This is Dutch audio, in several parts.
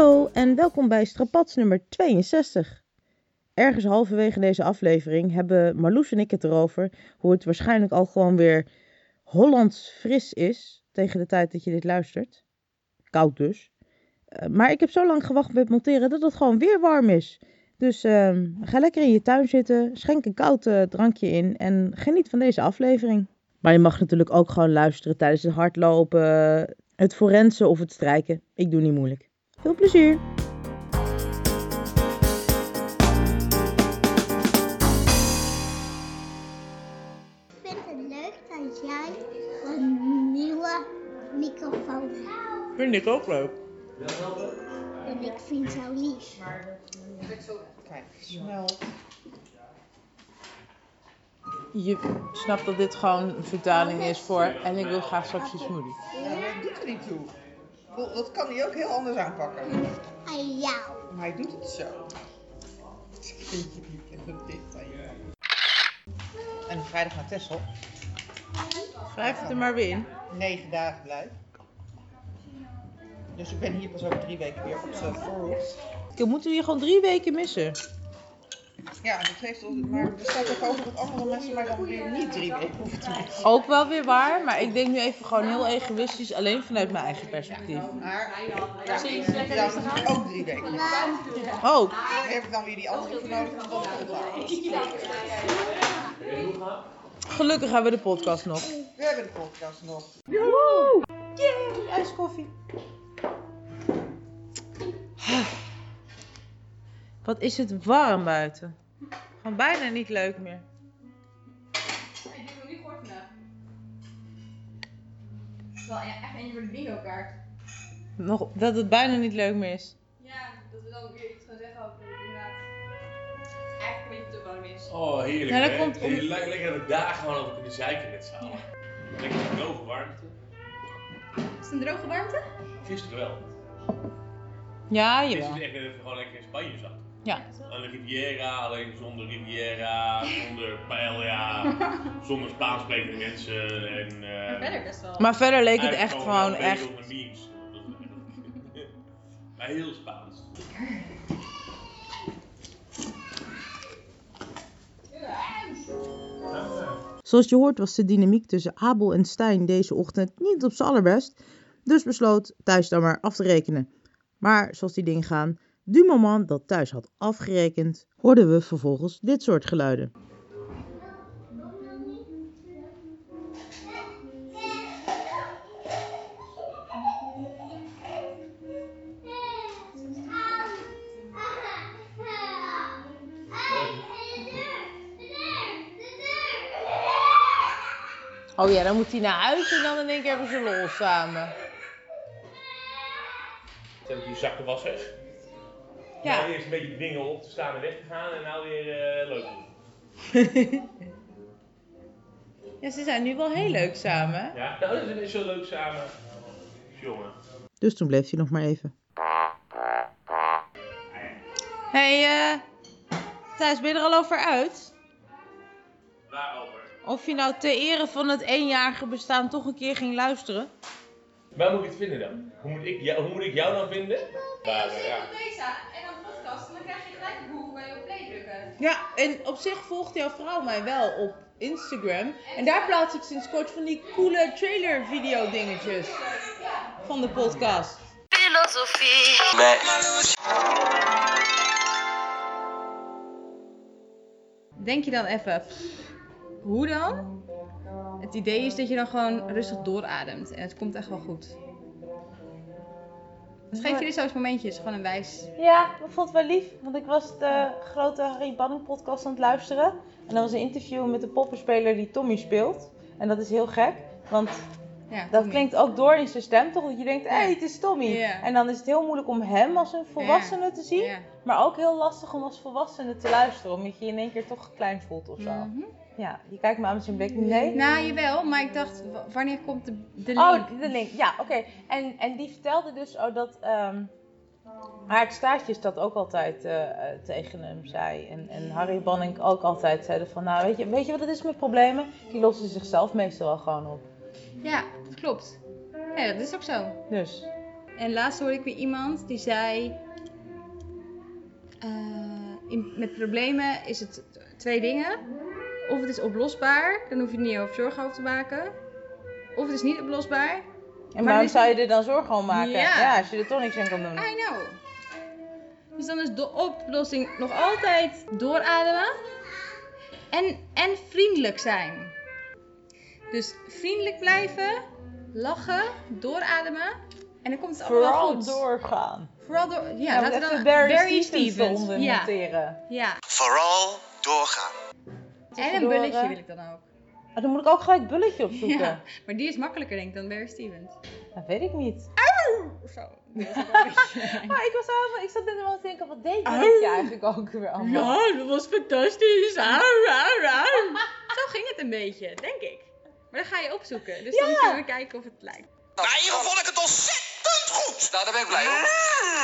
Hallo en welkom bij Strapats nummer 62. Ergens halverwege deze aflevering hebben Marloes en ik het erover hoe het waarschijnlijk al gewoon weer Hollands fris is tegen de tijd dat je dit luistert. Koud dus. Uh, maar ik heb zo lang gewacht met monteren dat het gewoon weer warm is. Dus uh, ga lekker in je tuin zitten, schenk een koud uh, drankje in en geniet van deze aflevering. Maar je mag natuurlijk ook gewoon luisteren tijdens het hardlopen, het forensen of het strijken. Ik doe niet moeilijk. Veel plezier! Ik vind het leuk dat jij een nieuwe microfoon hebt. Vind ik ook leuk. En ik vind jou lief. Kijk, snel. Je snapt dat dit gewoon een vertaling is voor en ik wil graag straks je smoothie. Ja, dat doet er niet toe. Dat kan hij ook heel anders aanpakken. En jou. Maar hij doet het zo. Aan. En vrijdag naar Texel. Schrijf het er maar weer in. Negen dagen blijf. Dus ik ben hier pas over drie weken weer op z'n voorhoofd. We moeten hier gewoon drie weken missen. Ja, dat heeft maar er staat ook over dat andere mensen maar dan weer niet drie weken hoeven te missen. Ook wel weer waar, maar ik denk nu even gewoon heel egoïstisch, alleen vanuit mijn eigen perspectief. Maar ja, dan ook drie weken missen. Oh, heb ik dan weer die andere voor nodig om dat gelukkig hebben we de podcast nog. We hebben de podcast nog. Woehoe! Yay, ijskoffie. Wat is het warm buiten. Gewoon bijna niet leuk meer. Ik heb nog niet gehoord vandaag. Het is wel e- echt eentje voor de bingo kaart. Nog, dat het bijna niet leuk meer is. Ja, dat we dan weer iets gaan zeggen over de inderdaad. Eigenlijk een beetje te warm is. Oh, heerlijk. Ja, dat hè? komt om- Lekker, lekker dat ik daar gewoon over kunnen zeiken met z'n allen. Lekker droge warmte. Is het een droge warmte? Gisteren wel. Ja, Gisteren jawel. is echt gewoon lekker in Spanje zat. Ja. De Riviera, alleen zonder Riviera, zonder paella, zonder Spaans sprekende mensen en... Maar eh verder best wel. Maar verder leek het echt gewoon een echt... memes. Maar heel Spaans. Zoals je hoort was de dynamiek tussen Abel en Stijn deze ochtend niet op z'n allerbest. Dus besloot thuis dan maar af te rekenen. Maar zoals die dingen gaan, du moment dat thuis had afgerekend, hoorden we vervolgens dit soort geluiden. Oh ja, dan moet hij naar huis en dan in één keer hebben ze lol samen. Zet ik die zakken was weg. Ja. Nou, eerst een beetje dwingen op te staan en weg te gaan en nou weer eh, leuk doen. ja, ze zijn nu wel heel leuk samen. Ja, nou, dat is zo leuk samen. Jongen. Dus toen bleef hij nog maar even. Hey, eh. Thijs, ben je er al over uit? Waarover? Of je nou ter ere van het eenjarige bestaan toch een keer ging luisteren? Waar moet ik het vinden dan? Hoe moet ik jou, hoe moet ik jou dan vinden? Waar, eh, ja. Deze en dan podcast, en dan krijg je gelijk een boek waar je op play drukken. Ja, en op zich volgt jouw vrouw mij wel op Instagram. En daar plaats ik sinds kort van die coole trailer video dingetjes van de podcast. Denk je dan even, hoe dan? Het idee is dat je dan gewoon rustig doorademt en het komt echt wel goed. Dus geef jullie zo'n momentjes, gewoon een wijs. Ja, ik vond het wel lief, want ik was de grote Harry Banning podcast aan het luisteren. En dat was een interview met de poppenspeler die Tommy speelt. En dat is heel gek, want Ja, dat klinkt ook door in zijn stem toch? Dat je denkt, hé, hey, het is Tommy. En dan is het heel moeilijk om hem als een volwassene te zien. Maar ook heel lastig om als volwassene te luisteren, omdat je je in één keer toch klein voelt of zo. Mhm. Ja, je kijkt me aan met zijn blik. Nee? Nou, jawel, maar ik dacht, wanneer komt de, de link? Oh, de link. Ja, oké. En, en die vertelde dus oh, dat ehm Aart Staartjes dat ook altijd eh, eh, tegen hem zei. En, en Harry Banning ook altijd zeiden van, nou weet je, weet je wat het is met problemen? Die lossen zichzelf meestal wel gewoon op. Ja, dat klopt. Ja, dat is ook zo. Dus, En laatst hoorde ik weer iemand die zei... eh, in, met problemen is het twee dingen. Of het is oplosbaar, dan hoef je er niet over zorgen over te maken. Of het is niet oplosbaar. En Maar waarom zou je er dan zorgen om maken? Ja. Ja. als je er toch niks aan kan doen. I know. Dus dan is de oplossing nog altijd doorademen. En, en vriendelijk zijn. Dus vriendelijk blijven, lachen, doorademen. En dan komt het allemaal goed. doorgaan. Vooral door. Ja, Ja, laten we dan Barry, Stevens eronder Ja, monteren. ja. Vooral doorgaan. En een bulletje wil ik dan ook. Maar dan moet ik ook gelijk bulletje opzoeken. Ja, maar die is makkelijker denk ik dan Barry Stevens. Dat weet ik niet. Of zo. Maar ik, was helemaal, ik zat net wel te denken, wat deed bulletje eigenlijk ook weer allemaal? Ja, dat was fantastisch. Au, au, au. Zo ging het een beetje, denk ik. Maar dan ga je opzoeken. Dus dan kunnen we kijken of het lijkt. Maar in ieder geval vond ik het ontzettend goed. Nou, daar ben ik blij om.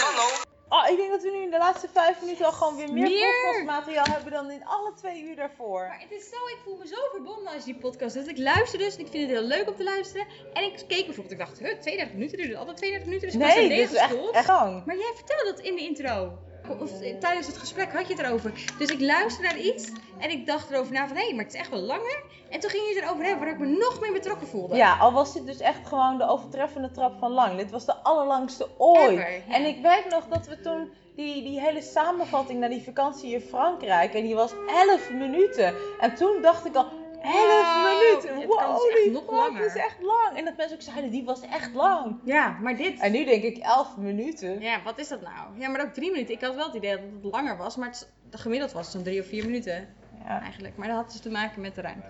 Kan ook. Oh, ik denk dat we nu in de laatste vijf minuten al gewoon weer meer, Meer? podcastmateriaal hebben dan in alle twee uur daarvoor. Maar het is zo, ik voel me zo verbonden als die podcast doet. Ik luister dus en ik vind het heel leuk om te luisteren. En ik keek bijvoorbeeld, ik dacht, huh, 32 minuten, duurt het altijd 32 minuten. Dus ik was Nee, er dit is echt, echt lang. Maar jij vertelde dat in de intro. Of tijdens het gesprek had je het erover. Dus ik luisterde naar iets en ik dacht erover na van hé, maar het is echt wel langer. En toen ging je het erover hebben waar ik me nog meer betrokken voelde. Ja, al was dit dus echt gewoon de overtreffende trap van lang. Dit was de allerlangste ooit. Ever, ja. En ik weet nog dat we toen die, die hele samenvatting naar die vakantie in Frankrijk. En die was 11 minuten. En toen dacht ik al, 11 Wow, minuten. het kan dus Wow, echt nog fuck, langer. is echt lang. En dat mensen ook zeiden, die was echt lang. Ja, maar dit. En nu denk ik 11 minuten. Ja, wat is dat nou? Ja, maar ook drie minuten. Ik had wel het idee dat het langer was, maar het, de gemiddeld was zo'n drie of vier minuten Ja. eigenlijk. Maar dat had dus te maken met de ruimte.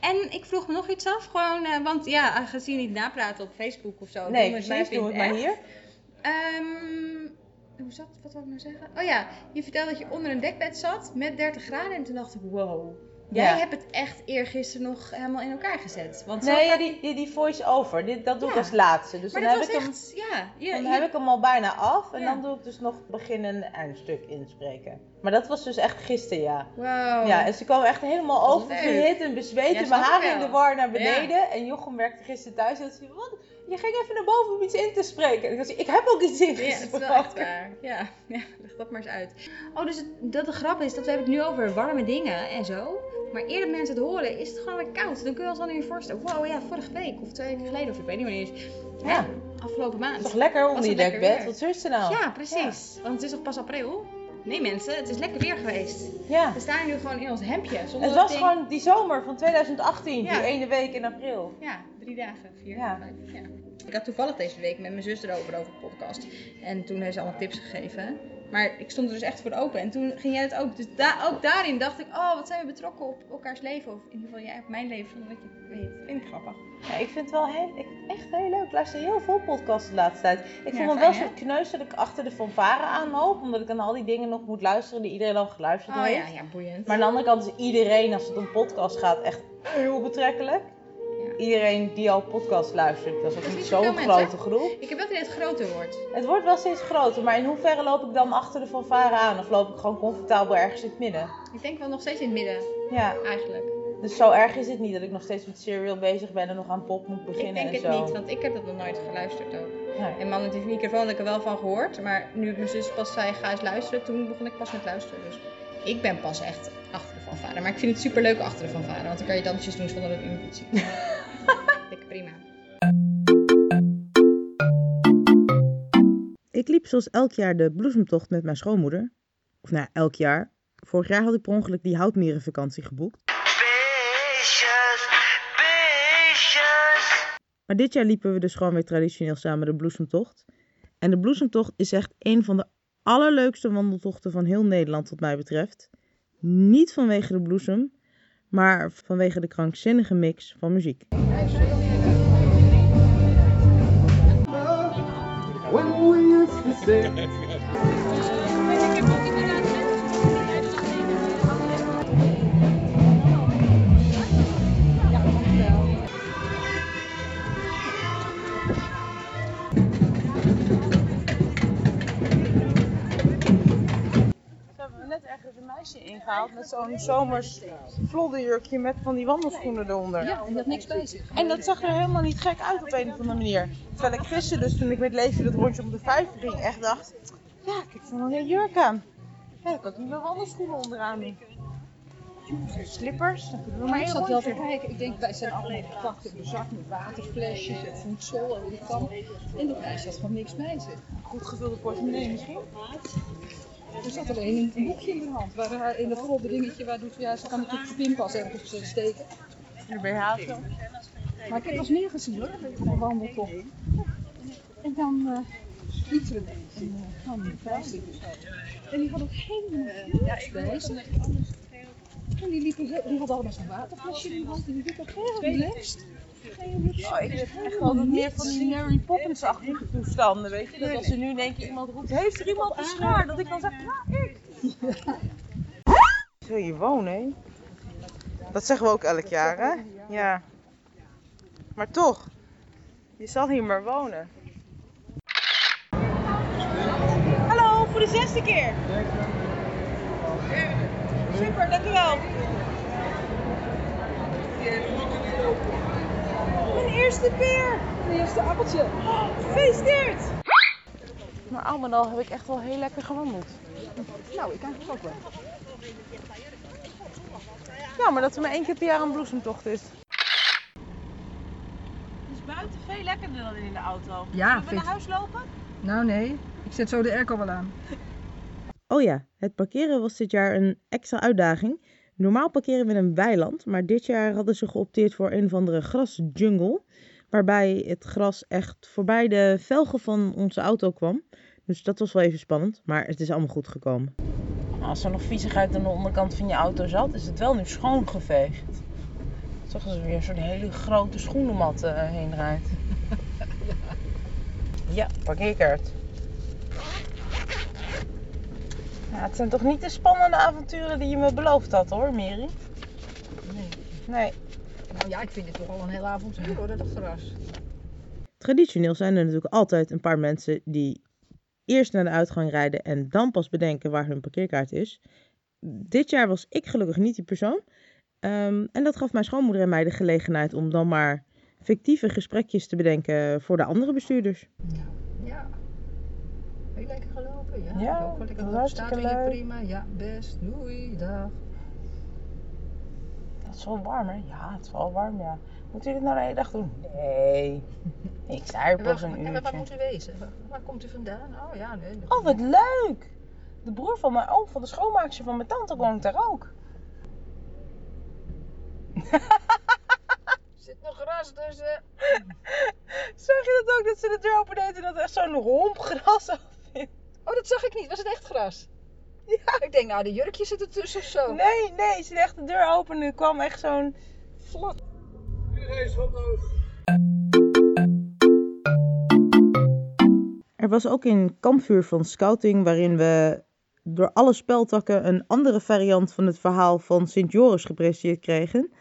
En ik vroeg me nog iets af, gewoon, eh, want ja, aangezien je niet napraten op Facebook of zo. Nee, het precies, doe het maar hier. Ehm, hoe zat, wat wil ik nou zeggen? Oh ja, je vertelde dat je onder een dekbed zat met 30 graden en toen dacht ik, wow. Jij Ja. hebt het echt eergisteren nog helemaal in elkaar gezet. Want Nee, ja, die, die, die voice-over, dit, dat doe ik als laatste. Dus maar dan, dat heb ik, hem, echt, ja. Je, dan je- heb ik hem al bijna af. En dan doe ik dus nog begin en eindstuk inspreken. Maar dat was dus echt gisteren, ja. Wow. Ja, en ze kwam echt helemaal oververhit en bezweet. En snap mijn haren in de war naar beneden. En Jochem werkte gisteren thuis. En dat zei, wat? Je ging even naar boven om iets in te spreken. En ik zei, ik heb ook iets Ja, het is wel echt waar. Ja, ja, leg dat maar eens uit. Oh, dus het, dat de grap is dat we hebben het nu over warme dingen en zo. Maar eerder mensen het horen, is het gewoon weer koud. Dan kun je ons dan meer voorstellen. Wow, ja, vorige week of twee weken geleden, of ik weet niet wanneer het is. Ja. Ja, afgelopen Het maand. is toch lekker onder je dekbed? Wat is er nou? Ja, precies. Want het is nog pas april. Nee mensen, het is lekker weer geweest. Ja. We staan nu gewoon in ons hemdje. Zonder Het was ding- gewoon die zomer van 2018. Ja. Die ene week in april. Ja, drie dagen, vier, Ja. vijf. Ja. Ik had toevallig deze week met mijn zus erover, over de podcast. En toen heeft ze allemaal tips gegeven. Maar ik stond er dus echt voor open. En toen ging jij het ook. Dus da ook daarin dacht ik, oh, wat zijn we betrokken op elkaars leven. Of in ieder geval jij op mijn leven, zonder dat je het weet. Vind ik grappig. Ja, ik vind het wel heel, ik, echt heel leuk. Ik luister heel veel podcasts de laatste tijd. Ik Ja, voel me fijn, wel zo kneus dat ik achter de fanfare aanloop. Omdat ik dan al die dingen nog moet luisteren die iedereen al geluisterd Oh heeft. ja, ja, boeiend. Maar aan de andere kant is iedereen, als het om podcast gaat, echt heel betrekkelijk. Iedereen die al podcast luistert, dat is ook Dat is niet zo'n grote groep. Ik heb wel dat het groter wordt. Het wordt wel steeds groter, maar in hoeverre loop ik dan achter de fanfare aan? Of loop ik gewoon comfortabel ergens in het midden? Ik denk wel nog steeds in het midden, Ja, eigenlijk. dus zo erg is het niet dat ik nog steeds met Serial bezig ben en nog aan pop moet Ik beginnen denk en het niet, want ik heb dat nog nooit geluisterd ook. Nee. En man met die microfoon had ik er wel van gehoord. Maar nu mijn zus pas zei, ga eens luisteren. Toen begon ik pas met luisteren. Dus ik ben pas echt achter fanfare. Maar ik vind het super leuk achter de fanfare. Want dan kan je dansjes doen zonder dat iemand het ziet. Dikke prima. Ik liep zoals elk jaar de bloesemtocht met mijn schoonmoeder. Of nou, elk jaar. Vorig jaar had ik per ongeluk die houtmierenvakantie geboekt. Beestjes, beestjes. Maar dit jaar liepen we dus gewoon weer traditioneel samen de bloesemtocht. En de bloesemtocht is echt een van de allerleukste wandeltochten van heel Nederland wat mij betreft. Niet vanwege de bloesem, maar vanwege de krankzinnige mix van muziek. Meisje gehaald met zo'n zomers vlodderjurkje met van die wandelschoenen eronder. Ja, en die had niks bij zich. En dat zag er helemaal niet gek uit op een of andere manier. Terwijl ik gisteren dus toen ik met Leefje dat rondje om de vijver ging echt dacht... Ja, ik heb van een jurk aan. Ja, ik had nu mijn wandelschoenen onderaan. Slippers, maar ik zat wel te kijken. Ik denk, wij zijn allemaal gepakt in de zak met waterflesjes en voedsel en ik van. En de meisje had gewoon niks bij zich. Goed gevulde portemonnee misschien. Er zat alleen een boekje in haar hand. Waar in dat dingetje, waar doet ja, ze kan natuurlijk de pinpas ergens steken. En de BH zo. Maar ik heb eens meer gezien hoor, op een wandeltocht. En dan uh, een een, eh, plastic. En die had ook niks bij. En die, liepen, die had allemaal zo'n waterflesje in de hand. En die liep ook heel relaxed. Oh, ik heb echt altijd meer van die Mary Poppins-achtige toestanden, weet je. Dat als er nu in één keer iemand roept, heeft er iemand een schaar? Dat ik dan zeg, ja, ik. Wil je wonen, hè? Dat zeggen we ook elk jaar, hè? Ja. Maar toch, je zal hier maar wonen. Hallo, voor de zesde keer. Super, dank u wel. Mijn eerste peer. Mijn eerste appeltje. Oh, gefeliciteerd! Maar al met al heb ik echt wel heel lekker gewandeld. Nou, ik eigenlijk ook wel. Ja, maar dat er maar één keer per jaar een bloesemtocht is. Het is buiten veel lekkerder dan in de auto. Ja, Zullen we vind naar huis lopen? Nou nee, ik zet zo de airco wel aan. Oh ja, het parkeren was dit jaar een extra uitdaging. Normaal parkeren we in een weiland, maar dit jaar hadden ze geopteerd voor een of andere grasjungle. Waarbij het gras echt voorbij de velgen van onze auto kwam. Dus dat was wel even spannend, maar het is allemaal goed gekomen. Als er nog viezigheid aan de onderkant van je auto zat, is het wel nu schoongeveegd. Toch als er weer zo'n hele grote schoenenmat eh, heen rijdt. Ja, parkeerkaart. Ja, het zijn toch niet de spannende avonturen die je me beloofd had hoor, Mary? Nee. Nee. Nou ja, ik vind dit toch al een heel avontuur hoor, dat gras. Traditioneel zijn er natuurlijk altijd een paar mensen die eerst naar de uitgang rijden en dan pas bedenken waar hun parkeerkaart is. Dit jaar was ik gelukkig niet die persoon. Ehm, en dat gaf mijn schoonmoeder en mij de gelegenheid om dan maar fictieve gesprekjes te bedenken voor de andere bestuurders. Ja. Ja. Ook wel lekker hartstikke Staat leuk. prima, ja, best. Doei, dag. Het is wel warm hè? Ja, het is wel warm ja. Moet u dit nou de hele dag doen? Nee. Ik sta hier pas een en waar uurtje. moet u wezen? Waar, waar komt u vandaan? Oh ja, nee. Oh, wat leuk! De broer van mijn oom, van de schoonmaakster van mijn tante, woont daar ook. Zit nog gras tussen. Zag je dat ook, dat ze de deur opendeed en dat er echt zo'n romp gras? Oh, dat zag ik niet. Was het echt gras? Ja. Ik denk, nou, de jurkje zit er tussen of zo. Nee, nee, ze deed echt de deur open en er kwam echt zo'n... Vlot. Er was ook een kampvuur van scouting waarin we door alle speltakken een andere variant van het verhaal van Sint Joris gepresenteerd kregen.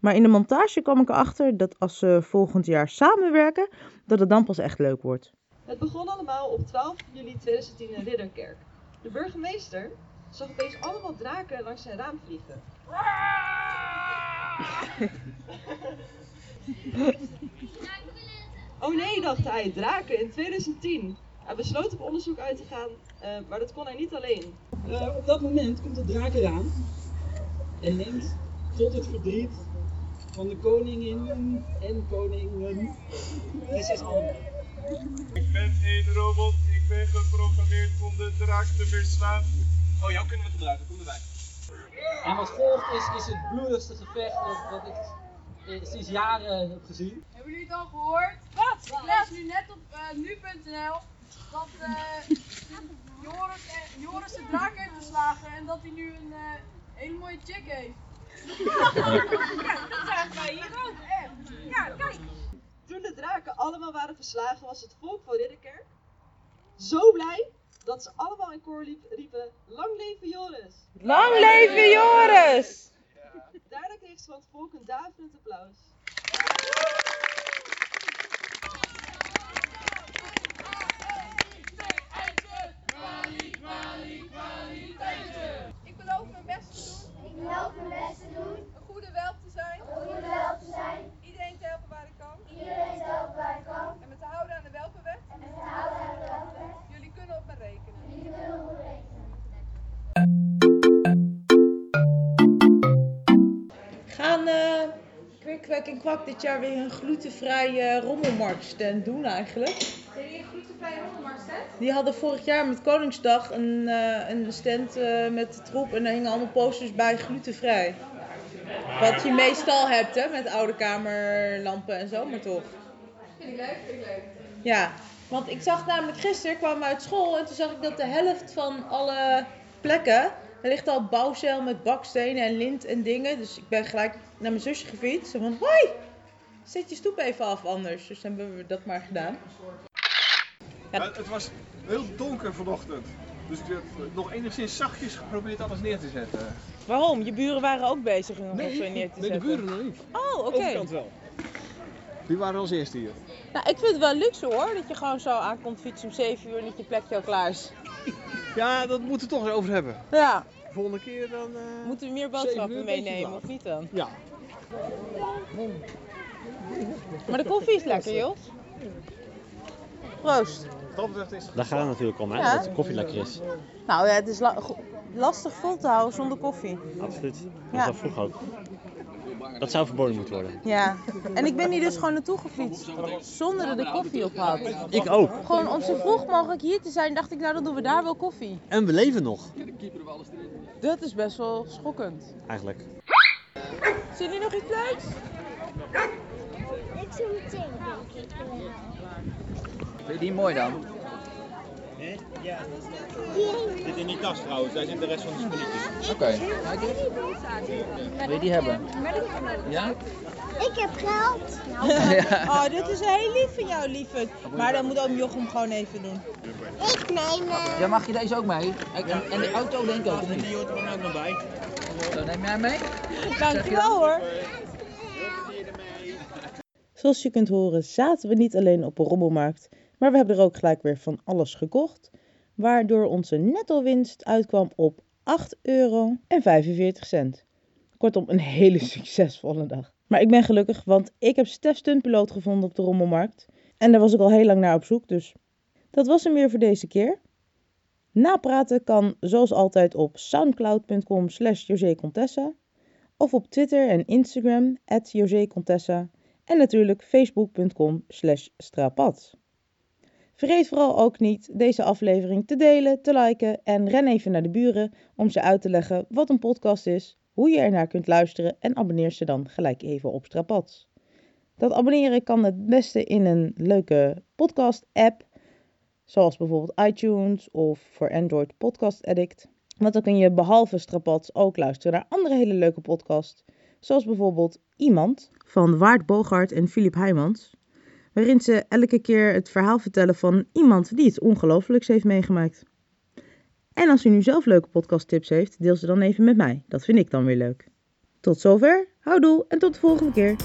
Maar in de montage kwam ik erachter dat als ze volgend jaar samenwerken, dat het dan pas echt leuk wordt. Het begon allemaal op 12 juli 2010 in Ridderkerk. De burgemeester zag opeens allemaal draken langs zijn raam vliegen. Oh nee, dacht hij, draken in 2010. Hij besloot op onderzoek uit te gaan, eh, maar dat kon hij niet alleen. Eh, op dat moment komt de draak eraan en neemt tot het verdriet van de koninginnen en koningen prinses Anne. Ik ben een robot, ik ben geprogrammeerd om de draak te verslaan. Oh, jou kunnen we gebruiken, kom erbij. En wat volgt is, is het bloedigste gevecht dat, ik eh, sinds jaren heb gezien. Hebben jullie het al gehoord? Wat? Ik lees nu net op eh, nu.nl dat eh, Joris, eh, Joris de draak heeft geslagen en dat hij nu een eh, hele mooie chick heeft. ja, dat zagen wij hier ook, echt. Ja, kijk. De draken allemaal waren verslagen, was het volk van Ridderkerk zo blij dat ze allemaal in koor riepen: Lang leven Joris! Lang leven Joris! Ja. Daarna kreeg ze van het volk een daverend applaus. Ik beloof mijn best te doen. Ik beloof mijn best te doen. Een goede welp te zijn. Een goede welp te zijn. Kwek en Kwak dit jaar weer een glutenvrije rommelmarktstand doen eigenlijk. Jullie een glutenvrije rommelmarktstand? Die hadden vorig jaar met Koningsdag een, eh, een stand eh, met de troep en daar hingen allemaal posters bij glutenvrij. Wat je meestal hebt hè, met oude kamerlampen en zo, maar toch. Vind ik leuk, vind ik leuk. Ja, want ik zag namelijk gisteren, kwamen we uit school en toen zag ik dat de helft van alle plekken, er ligt al bouwcel met bakstenen en lint en dingen. Dus ik ben gelijk naar mijn zusje gefietst. Van, hoi, zet je stoep even af anders. Dus hebben we dat maar gedaan. Ja, het was heel donker vanochtend. Dus ik heb nog enigszins zachtjes geprobeerd alles neer te zetten. Waarom? Je buren waren ook bezig om Nee, neer te nee, de zetten. buren nog niet. Oh, oké. Overkant wel. Die waren als eerste hier. Nou, ik vind het wel luxe hoor, dat je gewoon zo aankomt fietsen om 7 uur en dat je plekje al klaar is. Ja, dat moeten we toch eens over hebben. Ja. Volgende keer dan... eh, Moeten we meer boodschappen meenemen of niet dan? Ja. Maar de koffie is lekker, joh. Proost. Dat Daar gaat het natuurlijk om, hè? Ja. Dat de koffie lekker is. Nou ja, het is la- lastig vol te houden zonder koffie. Absoluut. Dat Ja. was dat vroeger ook. Dat zou verboden moeten worden. Ja, en ik ben hier dus gewoon naartoe gefietst zonder dat ik koffie op had. Ik ook. Gewoon om zo vroeg mogelijk hier te zijn, dacht ik, nou dan doen we daar wel koffie. En we leven nog, Dat is best wel schokkend. eigenlijk. Zie jullie nog iets leuks? Ik zo meteen denk ik wel. Vind je die mooi dan? Ja. Zit in die tas trouwens, daar zit de rest van de spulletjes. Oké. Wil je die hebben? Ja? Ik heb geld. Oh, dit is heel lief van jou, lieverd. Maar dan moet oom Jochem gewoon even doen. Ik neem eh, Ja, mag je deze ook mee? En, de auto denk ik ook? Die hoort er dan ook nog bij. Zo, neem jij mee? Dankjewel hoor. Zoals je kunt horen zaten we niet alleen op een rommelmarkt, maar we hebben er ook gelijk weer van alles gekocht. Waardoor onze netto winst uitkwam op 8,45 euro. Kortom, een hele succesvolle dag. Maar ik ben gelukkig, want ik heb Stef Stuntpiloot gevonden op de rommelmarkt. En daar was ik al heel lang naar op zoek, dus dat was hem weer voor deze keer. Napraten kan zoals altijd op soundcloud.com slash josécontessa of op Twitter en Instagram at josécontessa en natuurlijk facebook.com slash strapat. Vergeet vooral ook niet deze aflevering te delen, te liken en ren even naar de buren om ze uit te leggen wat een podcast is, hoe je ernaar kunt luisteren en abonneer ze dan gelijk even op Strapat. Dat abonneren kan het beste in een leuke podcast app, zoals bijvoorbeeld iTunes of voor Android Podcast Addict. Want dan kun je behalve Strapats ook luisteren naar andere hele leuke podcasts, zoals bijvoorbeeld Iemand van Waard Bogart en Filip Heijmans, waarin ze elke keer het verhaal vertellen van iemand die iets ongelooflijks heeft meegemaakt. En als u nu zelf leuke podcasttips heeft, deel ze dan even met mij. Dat vind ik dan weer leuk. Tot zover, houdoe en tot de volgende keer.